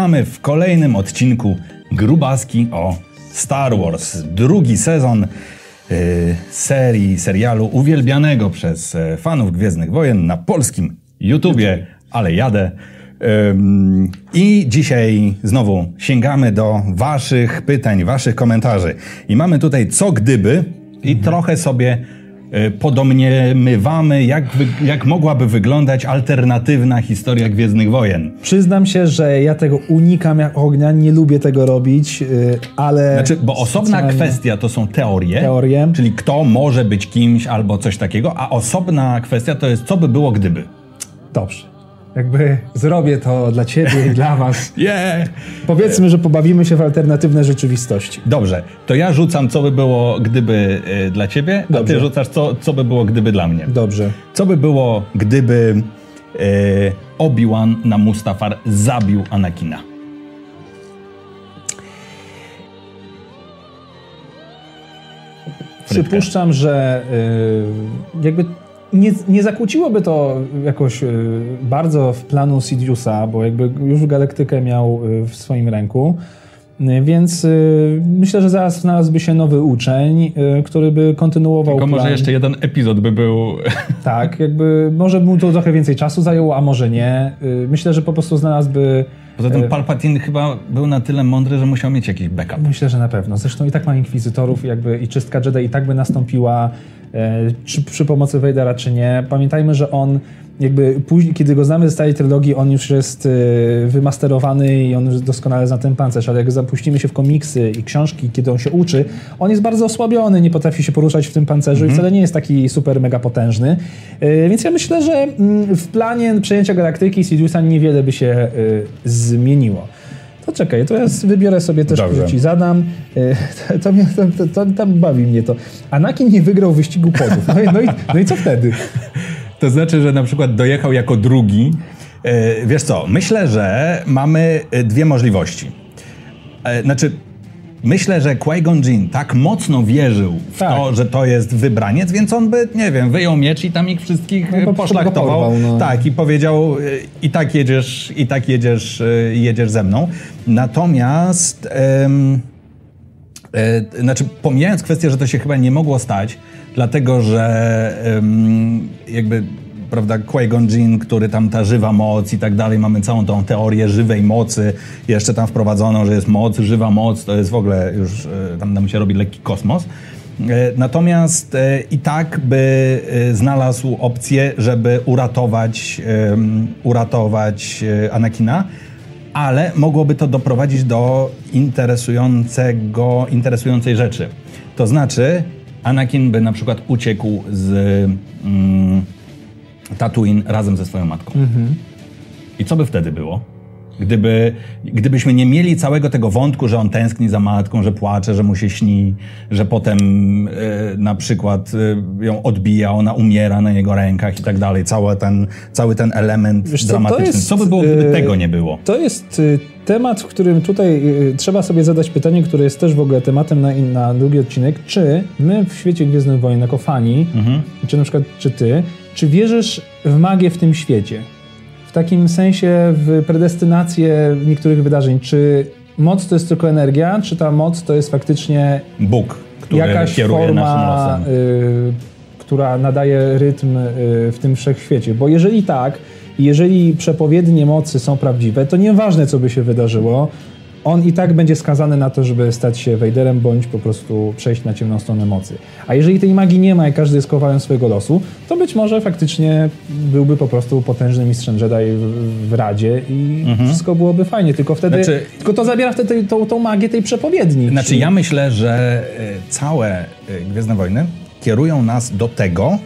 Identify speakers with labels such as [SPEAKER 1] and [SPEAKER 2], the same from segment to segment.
[SPEAKER 1] Witamy w kolejnym odcinku Grubaski o Star Wars. Drugi sezon yy, serii, serialu uwielbianego przez e, fanów Gwiezdnych Wojen na polskim YouTubie, ale jadę. I dzisiaj znowu sięgamy do Waszych pytań, Waszych komentarzy. I mamy tutaj co gdyby i trochę sobie podomniemywamy, jak, jak mogłaby wyglądać alternatywna historia Gwiezdnych Wojen.
[SPEAKER 2] Przyznam się, że ja tego unikam jak ognia, nie lubię tego robić, yy, ale...
[SPEAKER 1] Znaczy, bo osobna
[SPEAKER 2] specjalnie-
[SPEAKER 1] kwestia to są teorie,
[SPEAKER 2] Teorie.
[SPEAKER 1] czyli kto może być kimś albo coś takiego, a osobna kwestia to jest co by było gdyby.
[SPEAKER 2] Dobrze. Jakby zrobię to dla ciebie i dla was.
[SPEAKER 1] Yeah.
[SPEAKER 2] Powiedzmy, że pobawimy się w alternatywne rzeczywistości.
[SPEAKER 1] Dobrze, to ja rzucam co by było gdyby y, dla ciebie, a
[SPEAKER 2] Dobrze.
[SPEAKER 1] ty rzucasz co, co by było gdyby dla mnie.
[SPEAKER 2] Dobrze.
[SPEAKER 1] Co by było gdyby y, Obi-Wan na Mustafar zabił Anakina?
[SPEAKER 2] Przypuszczam, że y, jakby nie, nie zakłóciłoby to jakoś y, bardzo w planu Sidiousa, bo jakby już galaktykę miał y, w swoim ręku. Y, Więc y, myślę, że zaraz znalazłby się nowy uczeń, y, który by kontynuował
[SPEAKER 1] Tylko
[SPEAKER 2] plan.
[SPEAKER 1] może jeszcze jeden epizod by był...
[SPEAKER 2] Tak, jakby może mu to trochę więcej czasu zajęło, a może nie. Y, Myślę, że po prostu znalazłby.
[SPEAKER 1] Poza tym Palpatine chyba był na tyle mądry, że musiał mieć jakiś backup.
[SPEAKER 2] Myślę, że na pewno. Zresztą i tak ma inkwizytorów, jakby i czystka Jedi i tak by nastąpiła, e, czy przy pomocy Vadera, czy nie. Pamiętajmy, że on jakby później, kiedy go znamy ze starej trylogii, on już jest e, wymasterowany i on już doskonale zna ten pancerz, ale jak zapuścimy się w komiksy i książki, kiedy on się uczy, on jest bardzo osłabiony, nie potrafi się poruszać w tym pancerzu i wcale nie jest taki super mega potężny. E, Więc ja myślę, że mm, w planie przejęcia galaktyki Sidiousa niewiele by się e, zmieniło. To czekaj, to ja wybiorę sobie też,
[SPEAKER 1] Dobrze.
[SPEAKER 2] ci zadam. E, To, mnie, to, to, to tam bawi mnie to. Anakin nie wygrał wyścigu podów. No i, no i, no i co wtedy?
[SPEAKER 1] To znaczy, że na przykład dojechał jako drugi. E, Wiesz co, myślę, że mamy e, dwie możliwości. Znaczy, myślę, że Qui-Gon Jinn tak mocno wierzył w
[SPEAKER 2] Tak.
[SPEAKER 1] to, że to jest wybraniec, więc on by, nie wiem, wyjął miecz i tam ich wszystkich
[SPEAKER 2] No,
[SPEAKER 1] e, poszlachtował.
[SPEAKER 2] porwał, no.
[SPEAKER 1] Tak, i powiedział, e, i tak jedziesz, i tak jedziesz, e, jedziesz ze mną. Natomiast... E, Znaczy, pomijając kwestię, że to się chyba nie mogło stać, dlatego że em, jakby, prawda, Qui-Gon Jinn, który tam ta żywa moc i tak dalej, mamy całą tą teorię żywej mocy, jeszcze tam wprowadzoną, że jest moc, żywa moc, to jest w ogóle już, e, tam nam się robi lekki kosmos. E, Natomiast e, i tak by znalazł opcję, żeby uratować, uratować Anakina, ale mogłoby to doprowadzić do interesującego, interesującej rzeczy. To znaczy, Anakin by na przykład uciekł z mm, Tatooine razem ze swoją matką. I co by wtedy było? Gdyby, gdybyśmy nie mieli całego tego wątku, że on tęskni za matką, że płacze, że mu się śni, że potem e, na przykład e, ją odbija, ona umiera na jego rękach i tak dalej. Cały ten, cały ten element
[SPEAKER 2] Wiesz co,
[SPEAKER 1] dramatyczny.
[SPEAKER 2] jest,
[SPEAKER 1] co by było, gdyby
[SPEAKER 2] e,
[SPEAKER 1] tego nie było?
[SPEAKER 2] To jest y, temat, w którym tutaj y, trzeba sobie zadać pytanie, które jest też w ogóle tematem na, na drugi odcinek. Czy my w świecie Gwiezdnych Wojen jako fani,
[SPEAKER 1] Mhm.
[SPEAKER 2] czy na przykład czy ty, czy wierzysz w magię w tym świecie? W takim sensie w predestynację niektórych wydarzeń. Czy moc to jest tylko energia, czy ta moc to jest faktycznie
[SPEAKER 1] Bóg, który
[SPEAKER 2] jakaś
[SPEAKER 1] kieruje naszym
[SPEAKER 2] forma,
[SPEAKER 1] losem.
[SPEAKER 2] y, która nadaje rytm y, w tym wszechświecie. Bo jeżeli tak, i jeżeli przepowiednie mocy są prawdziwe, to nieważne, co by się wydarzyło, on i tak będzie skazany na to, żeby stać się Wejderem, bądź po prostu przejść na ciemną stronę mocy. A jeżeli tej magii nie ma i każdy jest kowalem swojego losu, to być może faktycznie byłby po prostu potężnym mistrzem Jedi w, w Radzie i wszystko byłoby fajnie. Tylko wtedy,
[SPEAKER 1] Mhm. Znaczy-
[SPEAKER 2] tylko to zabiera wtedy tą, tą magię tej przepowiedni.
[SPEAKER 1] Znaczy, ja myślę, że e, całe e, Gwiezdne Wojny kierują nas do tego,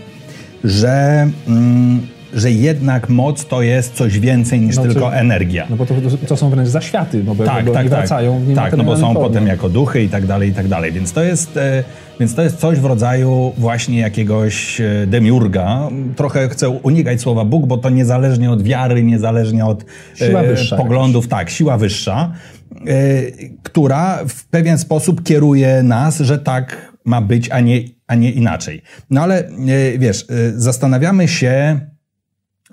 [SPEAKER 1] że, mm, że jednak moc to jest coś więcej niż
[SPEAKER 2] No,
[SPEAKER 1] tylko energia.
[SPEAKER 2] No bo to, to są wręcz zaświaty, no bo,
[SPEAKER 1] tak, tak, tak.
[SPEAKER 2] wracają
[SPEAKER 1] Tak, no bo są
[SPEAKER 2] formie.
[SPEAKER 1] potem jako duchy i tak dalej, i tak dalej. Więc to jest, e, więc to jest coś w rodzaju właśnie jakiegoś e, demiurga. Trochę chcę unikać słowa Bóg, bo to niezależnie od wiary, niezależnie od e, poglądów, tak, siła wyższa, e, która w pewien sposób kieruje nas, że tak ma być, a nie, a nie inaczej. No ale e, wiesz, e, zastanawiamy się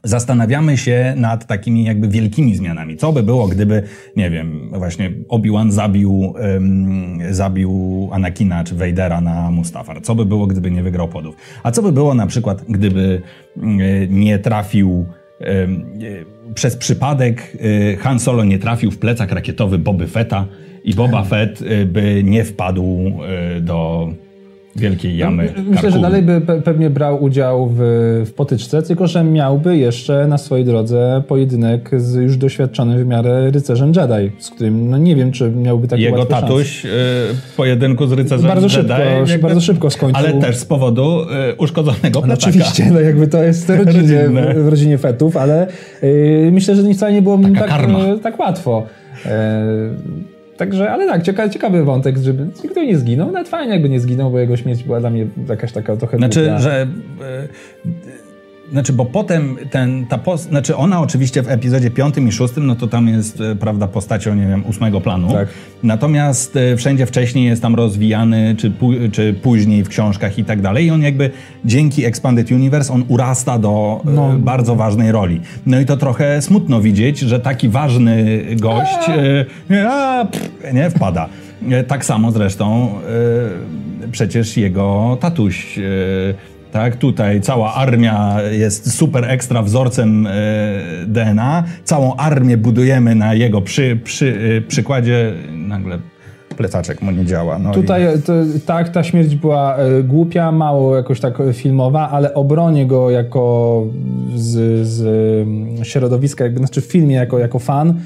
[SPEAKER 1] zastanawiamy się nad takimi jakby wielkimi zmianami. Co by było, gdyby, nie wiem, właśnie Obi-Wan zabił, um, zabił Anakina czy Vadera na Mustafar? Co by było, gdyby nie wygrał podów? A co by było na przykład, gdyby um, nie trafił um, przez przypadek Han Solo nie trafił w plecak rakietowy Boby Fetta i Boba Fett by nie wpadł do wielkiej jamy.
[SPEAKER 2] No, myślę, Karkuny. że dalej by pe pewnie brał udział w, w potyczce, tylko że miałby jeszcze na swojej drodze pojedynek z już doświadczonym w miarę rycerzem Jedi, z którym no nie wiem, czy miałby taki
[SPEAKER 1] Jego tatuś y, pojedynku z rycerzem
[SPEAKER 2] bardzo
[SPEAKER 1] Jedi.
[SPEAKER 2] Szybko, jakby, bardzo szybko skończył.
[SPEAKER 1] Ale też z powodu y, uszkodzonego plecaka.
[SPEAKER 2] No, oczywiście, no jakby to jest rodzinie, w, w, rodzinie fetów, ale y, myślę, że wcale nie było tak, tak łatwo. Także, ale tak, ciekawy, ciekawy wątek, żeby nikt nie zginął. Nawet fajnie jakby nie zginął, bo jego śmierć była dla mnie jakaś taka trochę
[SPEAKER 1] Znaczy, że... Y znaczy, bo potem ten, ta post, znaczy ona oczywiście w epizodzie piątym i szóstym, no to tam jest, e, prawda, postacią, nie wiem, ósmego planu. Tak. Natomiast e, wszędzie wcześniej jest tam rozwijany, czy, czy później w książkach i tak dalej. I on jakby dzięki Expanded Universe, on urasta do e, no. bardzo ważnej roli. No i to trochę smutno widzieć, że taki ważny gość a, pff, nie wpada. Tak samo zresztą przecież jego tatuś tak, tutaj cała armia jest super ekstra wzorcem e, DNA. Całą armię budujemy na jego przy, przy, e, przykładzie. Nagle plecaczek mu nie działa. No
[SPEAKER 2] Tutaj i... to, tak, ta śmierć była e, głupia, mało jakoś tak filmowa, ale obronię go jako z, z środowiska, jakby, znaczy w filmie jako, jako fan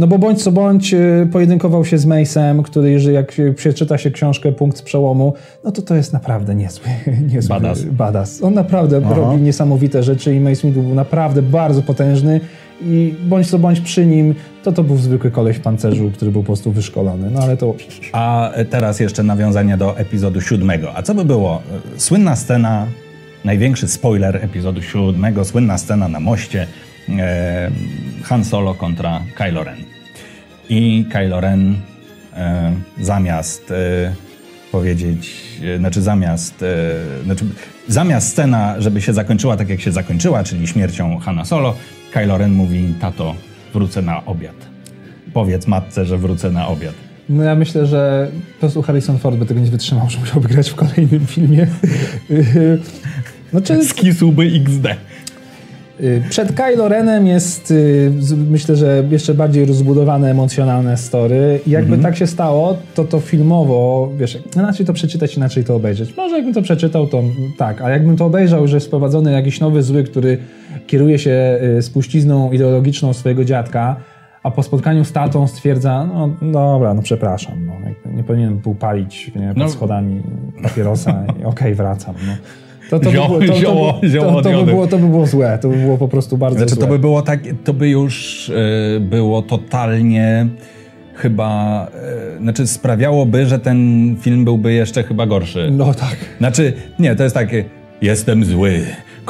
[SPEAKER 2] no bo bądź co bądź y, pojedynkował się z Mace'em, który jeżeli jak przeczyta się książkę Punkt z przełomu, no to to jest naprawdę niezły, niezły
[SPEAKER 1] badass.
[SPEAKER 2] badass. On naprawdę Aha. robi niesamowite rzeczy i Mace Windu był naprawdę bardzo potężny i bądź co bądź przy nim, to to był zwykły koleś w pancerzu, który był po prostu wyszkolony. No ale to...
[SPEAKER 1] A teraz jeszcze nawiązanie do epizodu siódmego. A co by było? Słynna scena, największy spoiler epizodu siódmego, słynna scena na moście, e, Han Solo kontra Kylo Ren. I Kylo Ren e, zamiast e, powiedzieć, e, znaczy zamiast, e, znaczy zamiast scena, żeby się zakończyła tak jak się zakończyła, czyli śmiercią Hana Solo, Kylo Ren mówi, tato, wrócę na obiad. Powiedz matce, że wrócę na obiad.
[SPEAKER 2] No ja myślę, że po prostu Harrison Ford by tego nie wytrzymał, że musiałby grać w kolejnym filmie.
[SPEAKER 1] znaczy... Skisułby XD.
[SPEAKER 2] Y, przed Kylo Renem jest, y, myślę, że jeszcze bardziej rozbudowane emocjonalne story. I jakby mhm. tak się stało, to to filmowo, wiesz, inaczej to przeczytać, inaczej to obejrzeć. Może jakbym to przeczytał, to tak, a jakbym to obejrzał, że jest wprowadzony jakiś nowy zły, który kieruje się y, spuścizną ideologiczną swojego dziadka, a po spotkaniu z tatą stwierdza, no dobra, no przepraszam, no, nie powinienem był palić nie, pod no. schodami papierosa i okej, okay, wracam. No.
[SPEAKER 1] To, to, zioło, by, to, zioło, to, zioło
[SPEAKER 2] to, to, by było, to by było złe, to by było po prostu bardzo
[SPEAKER 1] znaczy,
[SPEAKER 2] złe.
[SPEAKER 1] To by było tak, to by już y, było totalnie chyba, y, znaczy sprawiałoby, że ten film byłby jeszcze chyba gorszy.
[SPEAKER 2] No tak.
[SPEAKER 1] Znaczy, nie, to jest takie, jestem zły,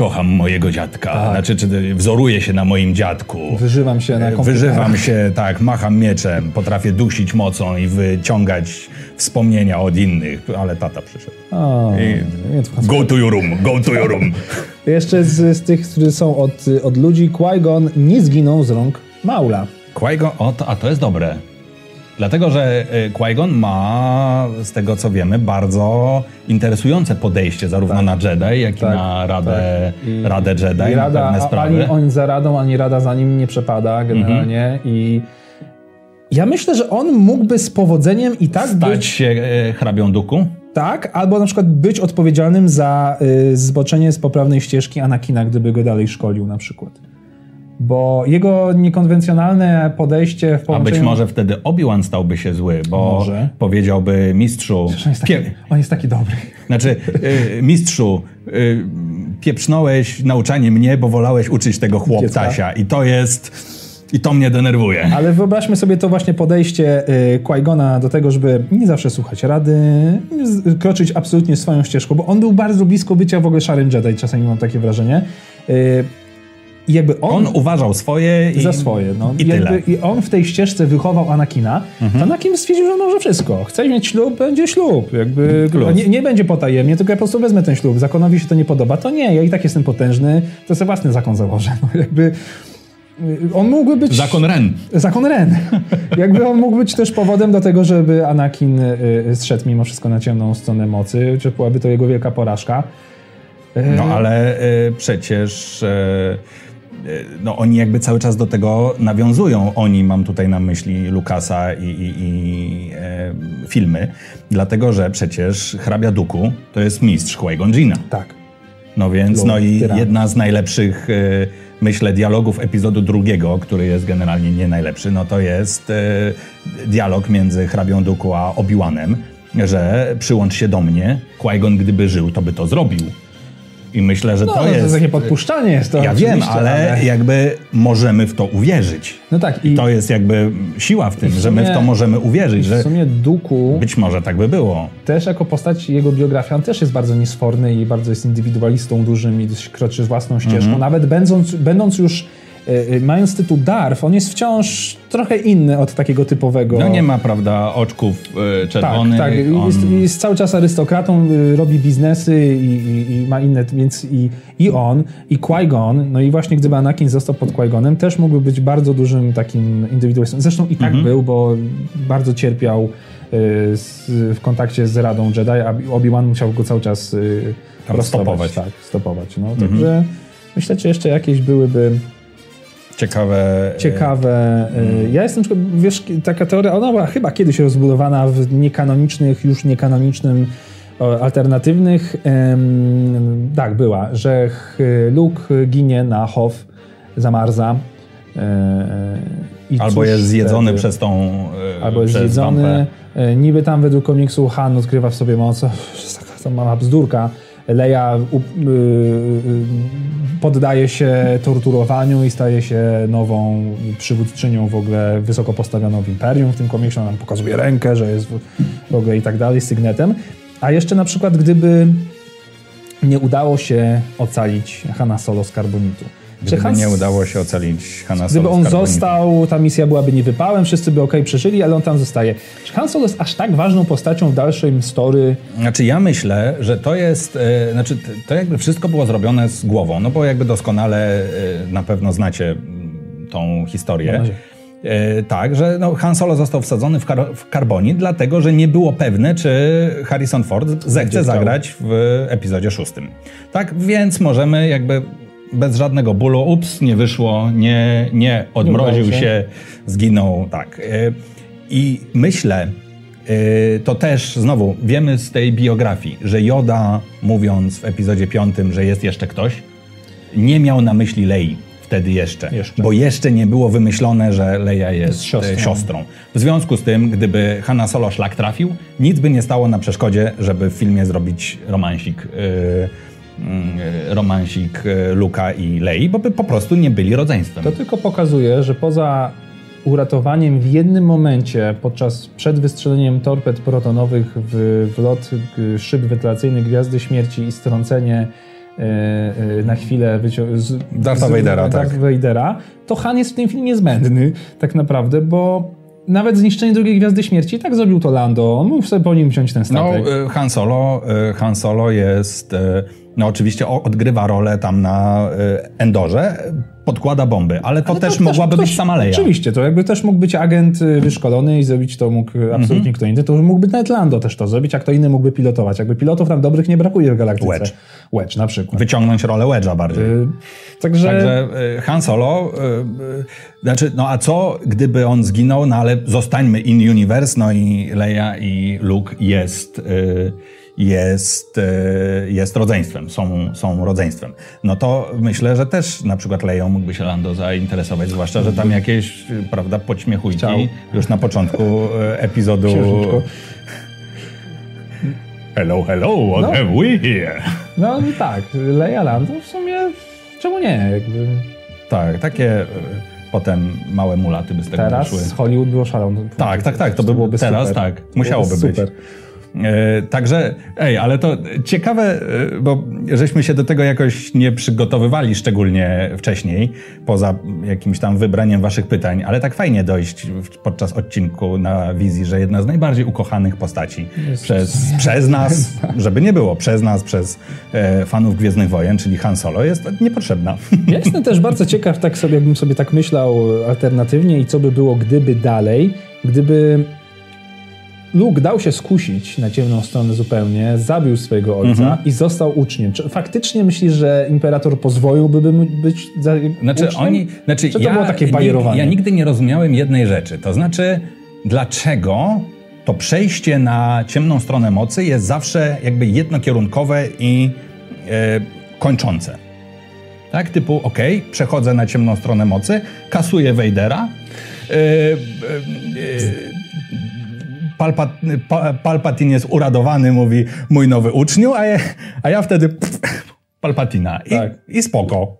[SPEAKER 1] kocham mojego dziadka, tak. znaczy czy wzoruję się na moim dziadku.
[SPEAKER 2] Wyżywam się na e, komputerach.
[SPEAKER 1] Wyżywam się, tak, macham mieczem, potrafię dusić mocą i wyciągać wspomnienia od innych, ale tata przyszedł. O, I... Go to your room, go to your room.
[SPEAKER 2] Jeszcze z, z tych, którzy są od, od ludzi, Qui-Gon nie zginął z rąk Maula.
[SPEAKER 1] Qui-Gon, o, to, a to jest dobre. Dlatego, że y, Qui-Gon ma, z tego co wiemy, bardzo interesujące podejście zarówno tak. na Jedi, jak tak, i na Radę, tak. I, Radę Jedi, i Rada, pewne sprawy.
[SPEAKER 2] Ani on za Radą, ani Rada za nim nie przepada generalnie mhm. i ja myślę, że on mógłby z powodzeniem i tak
[SPEAKER 1] Stać być... się e, hrabią duku?
[SPEAKER 2] Tak, albo na przykład być odpowiedzialnym za y, zboczenie z poprawnej ścieżki Anakina, gdyby go dalej szkolił na przykład. Bo jego niekonwencjonalne podejście w
[SPEAKER 1] połączeniu... A być może wtedy Obi-Wan stałby się zły, bo może. powiedziałby mistrzu...
[SPEAKER 2] On jest, taki, on jest taki dobry.
[SPEAKER 1] Znaczy, y, mistrzu, y, pieprznąłeś nauczanie mnie, bo wolałeś uczyć tego chłopcasia. I to jest i to mnie denerwuje.
[SPEAKER 2] Ale wyobraźmy sobie to właśnie podejście y, Qui-Gona do tego, żeby nie zawsze słuchać rady, kroczyć absolutnie swoją ścieżką, bo on był bardzo blisko bycia w ogóle szarym Jedi, czasami mam takie wrażenie. I jakby on,
[SPEAKER 1] On uważał swoje i,
[SPEAKER 2] za swoje. No.
[SPEAKER 1] i
[SPEAKER 2] jakby,
[SPEAKER 1] tyle.
[SPEAKER 2] I on w tej ścieżce wychował Anakina. To Anakin stwierdził, że może wszystko. Chce mieć ślub, będzie ślub. Jakby, nie, nie będzie potajemnie, tylko ja po prostu wezmę ten ślub. Zakonowi się to nie podoba, to nie, ja i tak jestem potężny, to sobie własny zakon założę. No, jakby y, on mógłby być...
[SPEAKER 1] Zakon Ren.
[SPEAKER 2] Zakon Ren. Jakby on mógł być też powodem do tego, żeby Anakin y, y, zszedł mimo wszystko na ciemną stronę mocy, czy byłaby to jego wielka porażka.
[SPEAKER 1] No ale y, przecież y, no, oni jakby cały czas do tego nawiązują. Oni, mam tutaj na myśli Lukasa i, i, i e, filmy, dlatego że przecież hrabia Duku to jest mistrz Qui-Gon.
[SPEAKER 2] Tak.
[SPEAKER 1] No więc,
[SPEAKER 2] Lord
[SPEAKER 1] no i
[SPEAKER 2] Tyran.
[SPEAKER 1] jedna z najlepszych, y, myślę, dialogów epizodu drugiego, który jest generalnie nie najlepszy, no to jest y, dialog między hrabią Duku a Obi-Wanem, że przyłącz się do mnie, Qui-Gon gdyby żył, to by to zrobił. I myślę, że
[SPEAKER 2] No,
[SPEAKER 1] to
[SPEAKER 2] to
[SPEAKER 1] jest...
[SPEAKER 2] takie podpuszczanie jest to
[SPEAKER 1] Ja wiem,
[SPEAKER 2] oczywiście,
[SPEAKER 1] ale jakby możemy w to uwierzyć.
[SPEAKER 2] No tak, i
[SPEAKER 1] To jest jakby siła w tym,
[SPEAKER 2] w
[SPEAKER 1] że my w
[SPEAKER 2] sumie-
[SPEAKER 1] to możemy uwierzyć,
[SPEAKER 2] w
[SPEAKER 1] że
[SPEAKER 2] sumie Duku
[SPEAKER 1] być może tak by było.
[SPEAKER 2] też jako postać, jego biografia, on też jest bardzo niesforny i bardzo jest indywidualistą dużym i kroczy własną ścieżką.
[SPEAKER 1] Mhm.
[SPEAKER 2] Nawet będąc, będąc już, mając tytuł Darth, on jest wciąż trochę inny od takiego typowego...
[SPEAKER 1] No nie ma, prawda, oczków
[SPEAKER 2] Tak,
[SPEAKER 1] czerwonych.
[SPEAKER 2] tak.
[SPEAKER 1] on-
[SPEAKER 2] Jest, jest cały czas arystokratą, robi biznesy i, i, i ma inne, więc i, i on, i Qui-Gon, no i właśnie gdyby Anakin został pod Qui-Gonem, też mógłby być bardzo dużym takim indywidualistą. Zresztą i tak był, bo bardzo cierpiał z, w kontakcie z Radą Jedi, a Obi-Wan musiał go cały czas y,
[SPEAKER 1] stopować.
[SPEAKER 2] Tak, stopować. No, Także myślę, że jeszcze jakieś byłyby
[SPEAKER 1] Ciekawe.
[SPEAKER 2] ciekawe. Y, Ja jestem, wiesz, taka teoria, ona była chyba kiedyś rozbudowana w niekanonicznych, już niekanonicznym, alternatywnych. tak, była, że Luke ginie na Hoth, zamarza. e, e, i
[SPEAKER 1] Albo jest zjedzony
[SPEAKER 2] wtedy?
[SPEAKER 1] przez tą.
[SPEAKER 2] Albo jest zjedzony. E, Niby tam według komiksu Han odkrywa w sobie moc. To mała bzdurka. Leia y, y, poddaje się torturowaniu i staje się nową przywódczynią w ogóle wysoko postawioną w Imperium. W tym komiksie ona nam pokazuje rękę, że jest w, ogóle i tak dalej, sygnetem. A jeszcze na przykład gdyby nie udało się ocalić Hana Solo z karbonitu.
[SPEAKER 1] Gdyby
[SPEAKER 2] Han-
[SPEAKER 1] nie udało się ocalić Hanna
[SPEAKER 2] Gdyby on został, ta misja byłaby niewypałem, wszyscy by ok przeżyli, ale on tam zostaje. Czy Han Solo jest aż tak ważną postacią w dalszym story?
[SPEAKER 1] Znaczy ja myślę, że to jest, e, znaczy to jakby wszystko było zrobione z głową, no bo jakby doskonale e, na pewno znacie mm, tą historię. E, tak, że no, Han Solo został wsadzony w, kar- w karbonit, dlatego że nie było pewne, czy Harrison Ford zechce zagrać w epizodzie szóstym. Tak, więc możemy jakby bez żadnego bólu, ups, nie wyszło, nie, nie odmroził
[SPEAKER 2] udało się.
[SPEAKER 1] się, zginął, tak. E, I myślę, e, to też znowu wiemy z tej biografii, że Yoda, mówiąc w epizodzie piątym, że jest jeszcze ktoś, nie miał na myśli Lei wtedy jeszcze,
[SPEAKER 2] Jeszcze.
[SPEAKER 1] bo jeszcze nie było wymyślone, że Leia jest
[SPEAKER 2] siostrą.
[SPEAKER 1] siostrą. siostrą. W związku z tym, gdyby Hanna Solo szlak trafił, nic by nie stało na przeszkodzie, żeby w filmie zrobić romansik, romansik yy, Luka i Lei, bo by po prostu nie byli rodzeństwem.
[SPEAKER 2] To tylko pokazuje, że poza uratowaniem w jednym momencie podczas przed wystrzeleniem torped protonowych w, w lot szyb wentylacyjnych Gwiazdy Śmierci i strącenie e, e, na chwilę z,
[SPEAKER 1] Dartha
[SPEAKER 2] z-
[SPEAKER 1] Vadera,
[SPEAKER 2] Darth
[SPEAKER 1] tak.
[SPEAKER 2] Vadera, to Han jest w tym filmie zbędny tak naprawdę, bo nawet zniszczenie drugiej Gwiazdy Śmierci i tak zrobił to Lando. On mógł sobie po nim wziąć ten
[SPEAKER 1] No,
[SPEAKER 2] statek.
[SPEAKER 1] y, Han Solo, Han Solo jest, no oczywiście odgrywa rolę tam na y, Endorze, podkłada bomby, ale to
[SPEAKER 2] Ale
[SPEAKER 1] też mogłaby
[SPEAKER 2] to-
[SPEAKER 1] być sama Leia.
[SPEAKER 2] Oczywiście, to jakby też mógł być agent y, wyszkolony i zrobić to mógł y, absolutnie
[SPEAKER 1] Mhm.
[SPEAKER 2] kto inny. To mógłby nawet Lando też to zrobić, a kto inny mógłby pilotować. Jakby pilotów tam dobrych nie brakuje w galaktyce.
[SPEAKER 1] Wedge.
[SPEAKER 2] Wedge na przykład.
[SPEAKER 1] Wyciągnąć rolę Wedge'a bardziej.
[SPEAKER 2] Y, Także,
[SPEAKER 1] Także Han Solo, y, y, znaczy, no a co gdyby on zginął, no ale zostańmy in universe, no i Leia i Luke jest, y, jest, y, jest rodzeństwem, są, są rodzeństwem. No to myślę, że też na przykład Leją mógłby się Lando zainteresować, zwłaszcza, że tam jakieś, prawda, podśmiechujki
[SPEAKER 2] Chciał.
[SPEAKER 1] już na początku y, epizodu... Hello, hello, what
[SPEAKER 2] No.
[SPEAKER 1] have we here?
[SPEAKER 2] no i tak, Leia Lando w sumie czemu nie? Jakby
[SPEAKER 1] Tak, takie y, potem małe mulaty by z tego
[SPEAKER 2] teraz
[SPEAKER 1] wyszły.
[SPEAKER 2] Hollywood było szalone.
[SPEAKER 1] Tak, tak, tak, to by było
[SPEAKER 2] byłoby
[SPEAKER 1] teraz,
[SPEAKER 2] super.
[SPEAKER 1] tak, musiałoby
[SPEAKER 2] Byłoby
[SPEAKER 1] być.
[SPEAKER 2] super.
[SPEAKER 1] E, także, ej, ale to ciekawe, e, bo żeśmy się do tego jakoś nie przygotowywali szczególnie wcześniej, poza jakimś tam wybraniem waszych pytań, ale tak fajnie dojść podczas odcinku na wizji, że jedna z najbardziej ukochanych postaci przez, przez nas, żeby nie było, przez nas, przez e, fanów Gwiezdnych Wojen, czyli Han Solo, jest niepotrzebna.
[SPEAKER 2] Ja jestem też bardzo ciekaw, tak sobie, jakbym sobie tak myślał alternatywnie i co by było gdyby dalej, gdyby Luke dał się skusić na ciemną stronę zupełnie, zabił swojego ojca
[SPEAKER 1] Mhm.
[SPEAKER 2] i został uczniem. Czy faktycznie myślisz, że imperator pozwoliłby mu być za
[SPEAKER 1] Znaczy
[SPEAKER 2] uczniem?
[SPEAKER 1] oni, znaczy
[SPEAKER 2] Czy to
[SPEAKER 1] ja,
[SPEAKER 2] było takie bajerowanie?
[SPEAKER 1] Ja nigdy nie rozumiałem jednej rzeczy, to znaczy dlaczego to przejście na ciemną stronę mocy jest zawsze jakby jednokierunkowe i e, kończące. Tak, typu, ok, przechodzę na ciemną stronę mocy, kasuję Vadera, e, e, e, Palpa, pa, Palpatine jest uradowany, mówi mój nowy uczniu, a ja, a ja wtedy pff, Palpatina. I,
[SPEAKER 2] Tak.
[SPEAKER 1] I spoko.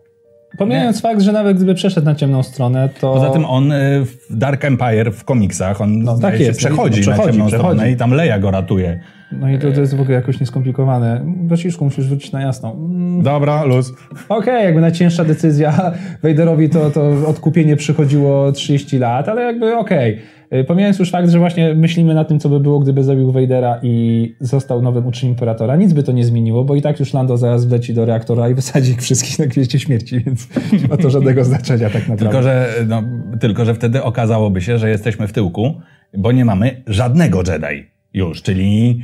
[SPEAKER 2] Pomijając fakt, że nawet gdyby przeszedł na ciemną stronę, to...
[SPEAKER 1] Poza tym on y, w Dark Empire w komiksach, on
[SPEAKER 2] No, tak
[SPEAKER 1] się,
[SPEAKER 2] jest.
[SPEAKER 1] przechodzi,
[SPEAKER 2] No,
[SPEAKER 1] na
[SPEAKER 2] przechodzi,
[SPEAKER 1] ciemną
[SPEAKER 2] przechodzi.
[SPEAKER 1] stronę i tam Leia go ratuje.
[SPEAKER 2] No i to, to jest w ogóle jakoś nieskomplikowane. Braciszku, musisz wrócić na jasną. Mm,
[SPEAKER 1] Dobra, luz.
[SPEAKER 2] Okej, jakby najcięższa decyzja Vaderowi to, to odkupienie przychodziło 30 lat, ale jakby okej. Y, Pomijając już fakt, że właśnie myślimy na tym, co by było, gdyby zabił Vadera i został nowym uczniem Imperatora, nic by to nie zmieniło, bo i tak już Lando zaraz wleci do reaktora i wysadzi ich wszystkich na gwieździe śmierci, więc nie ma to żadnego znaczenia tak naprawdę.
[SPEAKER 1] Tylko że, no, tylko, że wtedy okazałoby się, że jesteśmy w tyłku, bo nie mamy żadnego Jedi już, czyli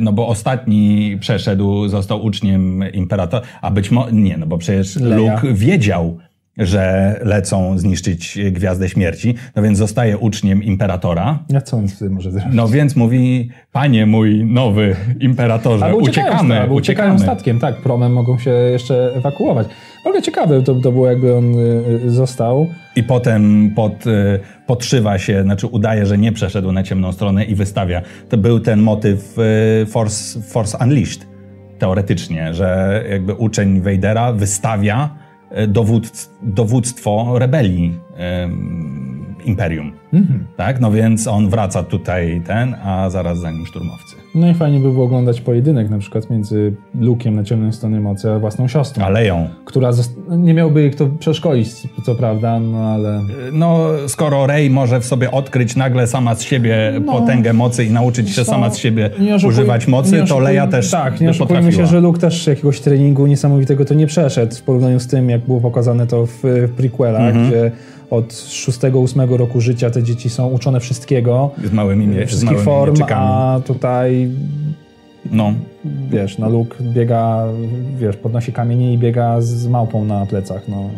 [SPEAKER 1] no bo ostatni przeszedł, został uczniem Imperatora, a być może, nie, no bo przecież
[SPEAKER 2] Leia.
[SPEAKER 1] Luke wiedział, że lecą zniszczyć Gwiazdę Śmierci, no więc zostaje uczniem Imperatora,
[SPEAKER 2] A co on wtedy może zrobić?
[SPEAKER 1] No więc mówi, panie mój nowy imperatorze,
[SPEAKER 2] Albo uciekają,
[SPEAKER 1] uciekamy,
[SPEAKER 2] albo uciekają
[SPEAKER 1] uciekamy.
[SPEAKER 2] statkiem, tak, promem mogą się jeszcze ewakuować. Ogóle ciekawe to, to było, jakby on y, y, został.
[SPEAKER 1] I potem pod, y, podszywa się, znaczy udaje, że nie przeszedł na ciemną stronę i wystawia. To był ten motyw Force, Force Unleashed, teoretycznie, że jakby uczeń Vadera wystawia dowódc, dowództwo rebelii Imperium. Tak? No więc on wraca tutaj ten, a zaraz za nim szturmowcy.
[SPEAKER 2] No i fajnie by było oglądać pojedynek na przykład między Luke'iem na ciemnej stronie mocy, a własną siostrą,
[SPEAKER 1] A leją.
[SPEAKER 2] która nie miałby jej kto przeszkolić, co prawda, no ale...
[SPEAKER 1] No, skoro Rey może w sobie odkryć nagle sama z siebie
[SPEAKER 2] No.
[SPEAKER 1] potęgę mocy i nauczyć się
[SPEAKER 2] Co?
[SPEAKER 1] sama z siebie
[SPEAKER 2] oszukuj-
[SPEAKER 1] używać mocy,
[SPEAKER 2] nie
[SPEAKER 1] to
[SPEAKER 2] oszukuj-
[SPEAKER 1] Leia też
[SPEAKER 2] Tak, nie oszukujmy się, że Luke też jakiegoś treningu niesamowitego to nie przeszedł w porównaniu z tym, jak było pokazane to w, w prequelach,
[SPEAKER 1] Mhm.
[SPEAKER 2] gdzie od 6-8 roku życia te dzieci są uczone wszystkiego,
[SPEAKER 1] Z małymi, mie- z
[SPEAKER 2] wszystkich
[SPEAKER 1] małymi
[SPEAKER 2] form,
[SPEAKER 1] mieczykami.
[SPEAKER 2] a tutaj
[SPEAKER 1] No,
[SPEAKER 2] wiesz, no Luke biega, wiesz, podnosi kamienie i biega z małpą na plecach, no.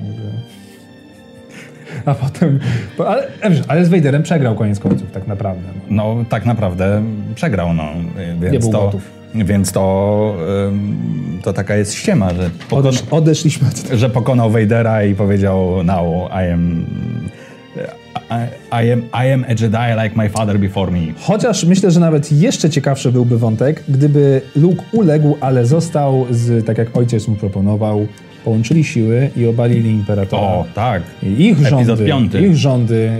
[SPEAKER 2] A potem, po- ale, ale z Vaderem przegrał koniec końców tak naprawdę. No.
[SPEAKER 1] no, tak naprawdę przegrał, no. Więc
[SPEAKER 2] Nie był
[SPEAKER 1] to,
[SPEAKER 2] gotów.
[SPEAKER 1] Więc to, to taka jest ściema, że,
[SPEAKER 2] Odesz, odeszliśmy od
[SPEAKER 1] że pokonał Vadera i powiedział now I am... I, I, am, I am a Jedi like my father before me.
[SPEAKER 2] Chociaż myślę, że nawet jeszcze ciekawszy byłby wątek, gdyby Luke uległ, ale został z, tak jak ojciec mu proponował, połączyli siły i obalili Imperatora.
[SPEAKER 1] O, tak.
[SPEAKER 2] I ich rządy, ich rządy,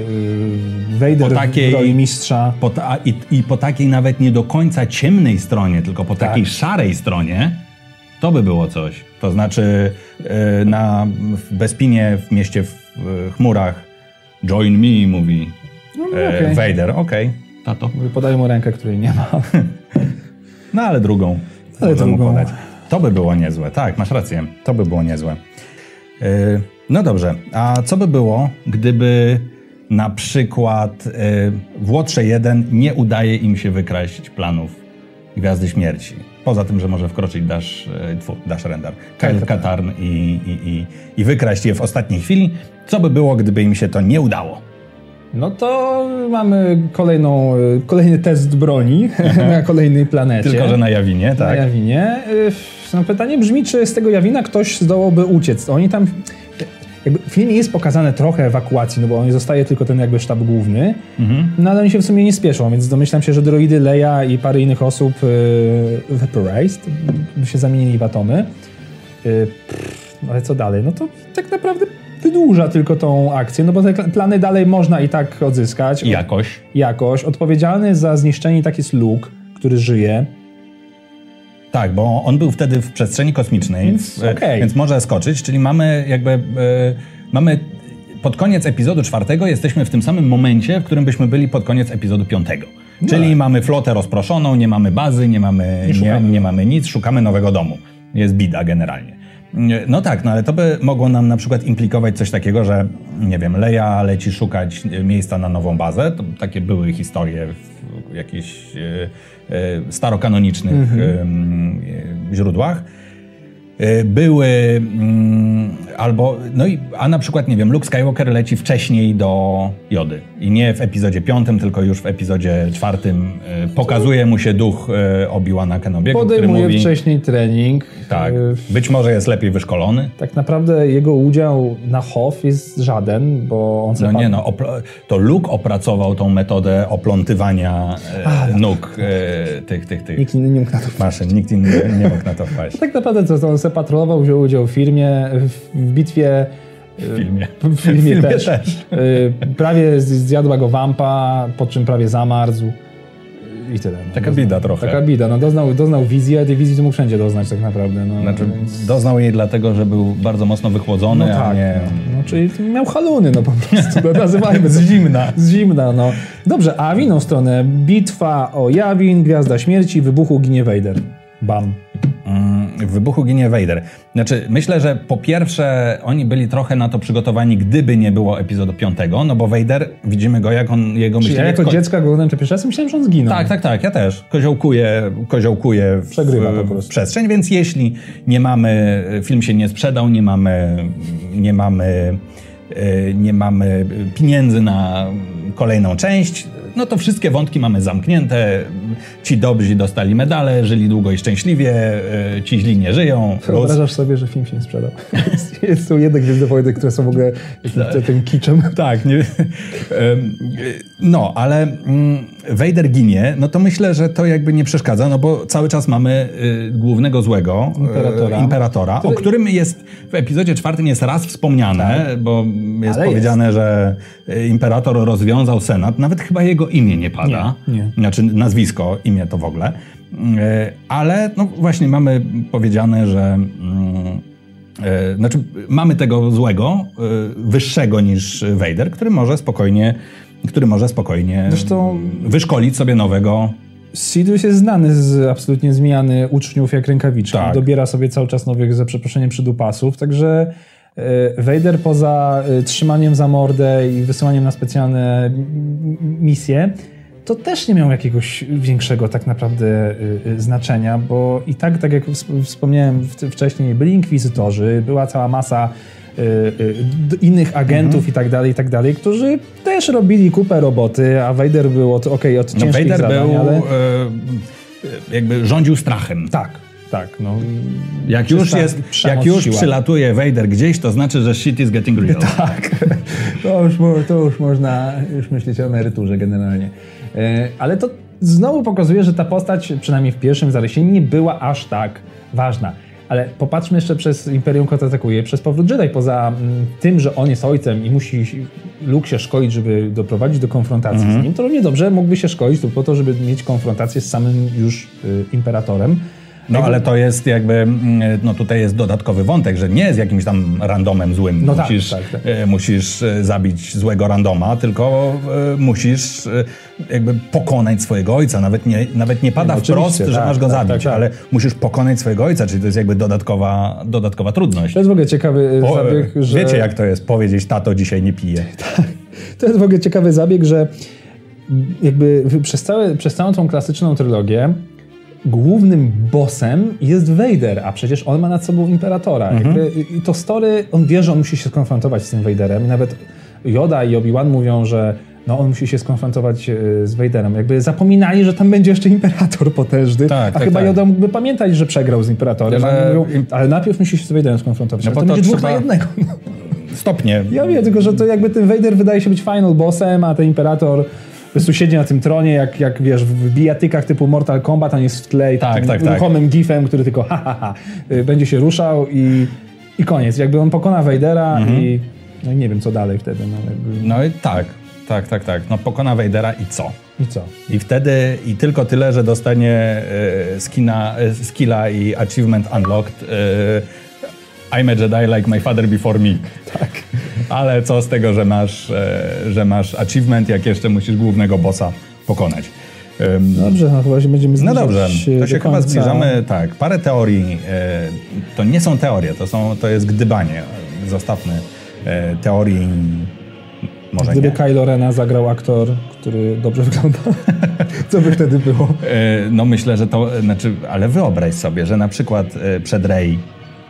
[SPEAKER 2] yy, Vader
[SPEAKER 1] Po takiej-
[SPEAKER 2] w roli mistrza.
[SPEAKER 1] Po ta, i, I po takiej nawet nie do końca ciemnej stronie, tylko po takiej szarej stronie, to by było coś. To znaczy e, na w Bespinie, w mieście w e, chmurach, join me, mówi
[SPEAKER 2] No,
[SPEAKER 1] e,
[SPEAKER 2] okej.
[SPEAKER 1] Vader. Okej, tato.
[SPEAKER 2] Podaję mu rękę, której nie ma.
[SPEAKER 1] No ale drugą.
[SPEAKER 2] Ale drugą.
[SPEAKER 1] podać. To by było niezłe. Tak, masz rację. To by było niezłe. No dobrze, a co by było, gdyby na przykład e, w Łotrze 1 nie udaje im się wykraść planów Gwiazdy Śmierci? Poza tym, że może wkroczyć Dash, tfu, Dash Rendar, Kyle Katarn i, i, i, i wykraść je w ostatniej chwili. Co by było, gdyby im się to nie udało?
[SPEAKER 2] No to mamy kolejną, y, kolejny test broni na kolejnej planecie.
[SPEAKER 1] Tylko, że na Jawinie,
[SPEAKER 2] Na
[SPEAKER 1] tak?
[SPEAKER 2] Jawinie. Y, No pytanie brzmi, czy z tego Jawina ktoś zdołałby uciec. Oni tam... Jakby w filmie jest pokazane trochę ewakuacji, no bo on zostaje tylko ten jakby sztab główny,
[SPEAKER 1] Mhm.
[SPEAKER 2] no ale oni się w sumie nie spieszą, więc domyślam się, że droidy Leia i parę innych osób y, vaporized by się zamienili w atomy. Y, pff, ale co dalej? No to tak naprawdę wydłuża tylko tą akcję, no bo te plany dalej można i tak odzyskać
[SPEAKER 1] Jakoś.
[SPEAKER 2] jakoś. Odpowiedzialny za zniszczenie tak jest Luke, który żyje.
[SPEAKER 1] Tak, bo on był wtedy w przestrzeni kosmicznej,
[SPEAKER 2] Więc
[SPEAKER 1] e,
[SPEAKER 2] okej.
[SPEAKER 1] więc może skoczyć, czyli mamy jakby, e, mamy pod koniec epizodu czwartego jesteśmy w tym samym momencie, w którym byśmy byli pod koniec epizodu piątego. Czyli mamy flotę rozproszoną, nie mamy bazy, nie mamy, nie, nie mamy nic, szukamy nowego domu. Jest bida generalnie. No tak, no ale to by mogło nam na przykład implikować coś takiego, że nie wiem, Leia leci szukać e, miejsca na nową bazę. To takie były historie w jakichś e, e, starokanonicznych e, źródłach. E, Były mm, albo, no i, a na przykład, nie wiem, Luke Skywalker leci wcześniej do Jody. I nie w epizodzie piątym, tylko już w epizodzie czwartym e, pokazuje mu się duch e, Obi-Wana Kenobiego, który
[SPEAKER 2] Podejmuje
[SPEAKER 1] mówi...
[SPEAKER 2] wcześniej trening.
[SPEAKER 1] Tak, być może jest lepiej wyszkolony.
[SPEAKER 2] Tak naprawdę jego udział na HOF jest żaden, bo on
[SPEAKER 1] No nie no, to Luke opracował tą metodę oplątywania e, nóg tych, tych, tych
[SPEAKER 2] nikt inny nie mógł na to
[SPEAKER 1] maszyn. Nikt inny nie mógł na to wpaść.
[SPEAKER 2] Tak naprawdę to on se patrolował, wziął udział w firmie, w, w bitwie.
[SPEAKER 1] W filmie.
[SPEAKER 2] W filmie, też. Y, Prawie zjadła go wampa, po czym prawie zamarzł. I tyle. No.
[SPEAKER 1] Taka bida trochę.
[SPEAKER 2] Taka bida. No, doznał, doznał wizji, a tej wizji to mógł wszędzie doznać tak naprawdę. No,
[SPEAKER 1] Znaczy,
[SPEAKER 2] więc-
[SPEAKER 1] doznał jej dlatego, że był bardzo mocno wychłodzony,
[SPEAKER 2] no
[SPEAKER 1] a
[SPEAKER 2] tak.
[SPEAKER 1] nie...
[SPEAKER 2] No, czyli miał haluny, no po prostu. No, nazywajmy
[SPEAKER 1] Z zimna.
[SPEAKER 2] Z zimna, no. Dobrze, a w inną stronę. Bitwa o Jawin, Gwiazda Śmierci, wybuchu ginie Vader. Bam.
[SPEAKER 1] W wybuchu ginie Vader. Znaczy, myślę, że po pierwsze oni byli trochę na to przygotowani, gdyby nie było epizodu piątego, no bo Vader, widzimy go, jak on, jego
[SPEAKER 2] Czyli ja
[SPEAKER 1] myślenie...
[SPEAKER 2] jako dziecko, jak oglądałem to pierwszy raz, myślałem, że on zginął.
[SPEAKER 1] Tak, tak, tak, ja też. Koziołkuję, koziołkuję w,
[SPEAKER 2] Przegrywa po prostu.
[SPEAKER 1] przestrzeń, więc jeśli nie mamy, film się nie sprzedał, nie mamy, nie mamy, e, nie mamy pieniędzy na kolejną część, no to wszystkie wątki mamy zamknięte. Ci dobrzy dostali medale, żyli długo i szczęśliwie, e, ci źli nie żyją.
[SPEAKER 2] Wyobrażasz sobie, że film się nie sprzedał. Jest- Jest tu jedne Gwiezdne Wojny, które są w ogóle tym kiczem.
[SPEAKER 1] Tak, nie, no, ale mm, Vader ginie, no to myślę, że to jakby nie przeszkadza, no bo cały czas mamy y, głównego złego, y,
[SPEAKER 2] Imperatora.
[SPEAKER 1] imperatora o którym jest w epizodzie czwartym jest raz wspomniane, bo jest
[SPEAKER 2] Ale
[SPEAKER 1] powiedziane, że y, imperator rozwiązał senat, nawet chyba jego imię nie pada,
[SPEAKER 2] Nie, nie.
[SPEAKER 1] znaczy nazwisko, imię to w ogóle, Y, ale no właśnie mamy powiedziane, że mm, E, Znaczy, mamy tego złego, e, wyższego niż Vader, który może spokojnie, który może spokojnie
[SPEAKER 2] Zresztą-
[SPEAKER 1] wyszkolić sobie nowego.
[SPEAKER 2] Sidious jest znany z absolutnie zmiany uczniów jak rękawiczki.
[SPEAKER 1] Tak.
[SPEAKER 2] Dobiera sobie cały czas nowych, za przeproszeniem, przydupasów. Także e, Vader poza e, trzymaniem za mordę i wysyłaniem na specjalne misje, to też nie miał jakiegoś większego tak naprawdę e, e, znaczenia, bo i tak, tak jak wsp- wspomniałem wcześniej, byli inkwizytorzy, była cała masa e, e, d- innych agentów
[SPEAKER 1] Mhm.
[SPEAKER 2] i tak dalej, i tak dalej, którzy też robili kupę roboty, a Vader był od, okej, od
[SPEAKER 1] No,
[SPEAKER 2] ciężkich
[SPEAKER 1] Vader
[SPEAKER 2] zadań,
[SPEAKER 1] był,
[SPEAKER 2] ale...
[SPEAKER 1] e, jakby rządził strachem.
[SPEAKER 2] Tak, tak, no.
[SPEAKER 1] Jak już, jest, jak już
[SPEAKER 2] siła.
[SPEAKER 1] przylatuje Vader gdzieś, to znaczy, że shit is getting real.
[SPEAKER 2] Tak, to już, to już można już myśleć o emeryturze generalnie. E, Ale to znowu pokazuje, że ta postać, przynajmniej w pierwszym zarysie, nie była aż tak ważna. Ale popatrzmy jeszcze przez Imperium kontratakuje, przez powrót Jedi, poza mm, tym, że on jest ojcem i musi Luke się szkolić, żeby doprowadzić do konfrontacji
[SPEAKER 1] Mhm.
[SPEAKER 2] z nim, to równie dobrze mógłby się szkolić tylko po to, żeby mieć konfrontację z samym już y, imperatorem.
[SPEAKER 1] No ale to jest jakby, mm, no tutaj jest dodatkowy wątek, że nie jest jakimś tam randomem złym.
[SPEAKER 2] No tak,
[SPEAKER 1] musisz,
[SPEAKER 2] tak, tak.
[SPEAKER 1] e, musisz e, zabić złego randoma, tylko e, musisz jakby pokonać swojego ojca. Nawet nie, nawet nie pada
[SPEAKER 2] No,
[SPEAKER 1] wprost, że
[SPEAKER 2] tak,
[SPEAKER 1] masz go
[SPEAKER 2] tak,
[SPEAKER 1] zabić,
[SPEAKER 2] tak, tak.
[SPEAKER 1] ale musisz pokonać swojego ojca, czyli to jest jakby dodatkowa, dodatkowa trudność.
[SPEAKER 2] To jest w ogóle ciekawy
[SPEAKER 1] Po,
[SPEAKER 2] zabieg, że...
[SPEAKER 1] Wiecie jak to jest powiedzieć, tato dzisiaj nie pije.
[SPEAKER 2] To jest w ogóle ciekawy zabieg, że jakby przez, całe, przez całą tą klasyczną trylogię głównym bossem jest Vader, a przecież on ma nad sobą Imperatora. Jakby, I to story, on wie, że on musi się skonfrontować z tym Vaderem. I nawet Yoda i Obi-Wan mówią, że no, on musi się skonfrontować e, z Vaderem. Jakby zapominali, że tam będzie jeszcze Imperator potężny,
[SPEAKER 1] Tak,
[SPEAKER 2] a
[SPEAKER 1] tak,
[SPEAKER 2] chyba
[SPEAKER 1] tak.
[SPEAKER 2] Yoda mógłby pamiętać, że przegrał z Imperatorem.
[SPEAKER 1] Że
[SPEAKER 2] a oni mówią, ale najpierw musi się z Vaderem skonfrontować.
[SPEAKER 1] No bo
[SPEAKER 2] to,
[SPEAKER 1] to
[SPEAKER 2] będzie dwóch
[SPEAKER 1] trzeba-
[SPEAKER 2] na jednego.
[SPEAKER 1] Stopnie.
[SPEAKER 2] Ja wiem, tylko że to jakby ten Vader wydaje się być final bossem, a ten Imperator po prostu siedzi na tym tronie, jak, jak wiesz, w bijatykach typu Mortal Kombat, on jest w tle i
[SPEAKER 1] Tak,
[SPEAKER 2] takim
[SPEAKER 1] tak, tak.
[SPEAKER 2] ruchomym gifem, który tylko ha, ha, ha, y, będzie się ruszał i, i koniec. Jakby on pokona Vadera
[SPEAKER 1] Mhm.
[SPEAKER 2] i no i nie wiem, co dalej wtedy. No, jakby.
[SPEAKER 1] No i tak, Tak, tak, tak. No pokona Vadera i co?
[SPEAKER 2] I co?
[SPEAKER 1] I wtedy, i tylko tyle, że dostanie e, skina, e, skilla i achievement unlocked e, I'm a Jedi like my father before me. Tak. Ale co z tego, że masz, e, że masz achievement, jak jeszcze musisz głównego bossa pokonać.
[SPEAKER 2] Dobrze, no chyba się będziemy
[SPEAKER 1] no
[SPEAKER 2] zbliżać
[SPEAKER 1] dobrze,
[SPEAKER 2] e,
[SPEAKER 1] to się chyba zbliżamy. Tak, parę teorii. E, to nie są teorie, to, są, to jest gdybanie. Zostawmy teorii. Może
[SPEAKER 2] Gdyby
[SPEAKER 1] nie.
[SPEAKER 2] Kylo Rena zagrał aktor, który dobrze wygląda, co by wtedy było?
[SPEAKER 1] No myślę, że to, znaczy, ale wyobraź sobie, że na przykład przed Rey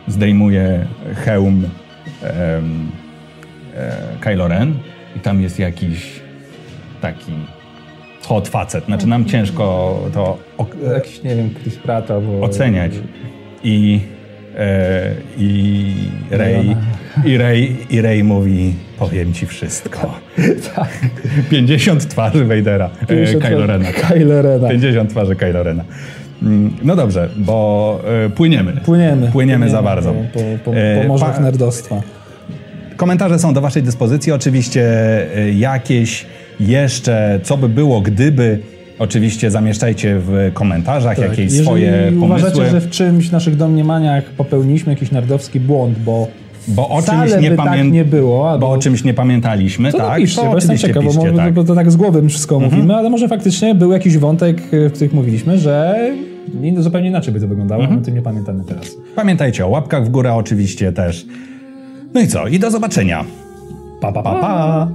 [SPEAKER 1] zdejmuje hełm em, e, Kylo Ren i tam jest jakiś taki hot facet. Znaczy nam ciężko to ok-
[SPEAKER 2] Jakiś, nie wiem, Chris
[SPEAKER 1] oceniać. I, e, i Rey, i Rey, i Rey mówi, powiem ci wszystko.
[SPEAKER 2] tak.
[SPEAKER 1] 50 twarzy Vadera, e, Kylo Rena.
[SPEAKER 2] Kylo Rena.
[SPEAKER 1] 50 twarzy Kylo Rena. Mm, No dobrze, bo e, płyniemy.
[SPEAKER 2] Płyniemy.
[SPEAKER 1] Płyniemy za bardzo.
[SPEAKER 2] Po, po, po,
[SPEAKER 1] E,
[SPEAKER 2] morzach
[SPEAKER 1] pa-
[SPEAKER 2] nerdostwa.
[SPEAKER 1] Komentarze są do Waszej dyspozycji. Oczywiście e, jakieś jeszcze, co by było, gdyby. Oczywiście zamieszczajcie w komentarzach jakieś
[SPEAKER 2] Tak. Jeżeli
[SPEAKER 1] swoje pomysły.
[SPEAKER 2] uważacie, że w czymś naszych domniemaniach popełniliśmy jakiś nerdowski błąd, bo
[SPEAKER 1] bo o czymś nie,
[SPEAKER 2] tak
[SPEAKER 1] pamię...
[SPEAKER 2] nie było, albo...
[SPEAKER 1] bo o czymś nie pamiętaliśmy,
[SPEAKER 2] to
[SPEAKER 1] tak?
[SPEAKER 2] napiszcie,
[SPEAKER 1] to
[SPEAKER 2] bo jestem ciekaw, bo,
[SPEAKER 1] piszcie,
[SPEAKER 2] może,
[SPEAKER 1] tak. Mhm.
[SPEAKER 2] bo to tak z głowy wszystko mówimy, ale może faktycznie był jakiś wątek, w których mówiliśmy, że nie- zupełnie inaczej by to wyglądało,
[SPEAKER 1] Mhm.
[SPEAKER 2] my tym nie pamiętamy teraz.
[SPEAKER 1] Pamiętajcie o łapkach w górę oczywiście też. No i co? I do zobaczenia.
[SPEAKER 2] Pa, pa,
[SPEAKER 1] Pa, pa!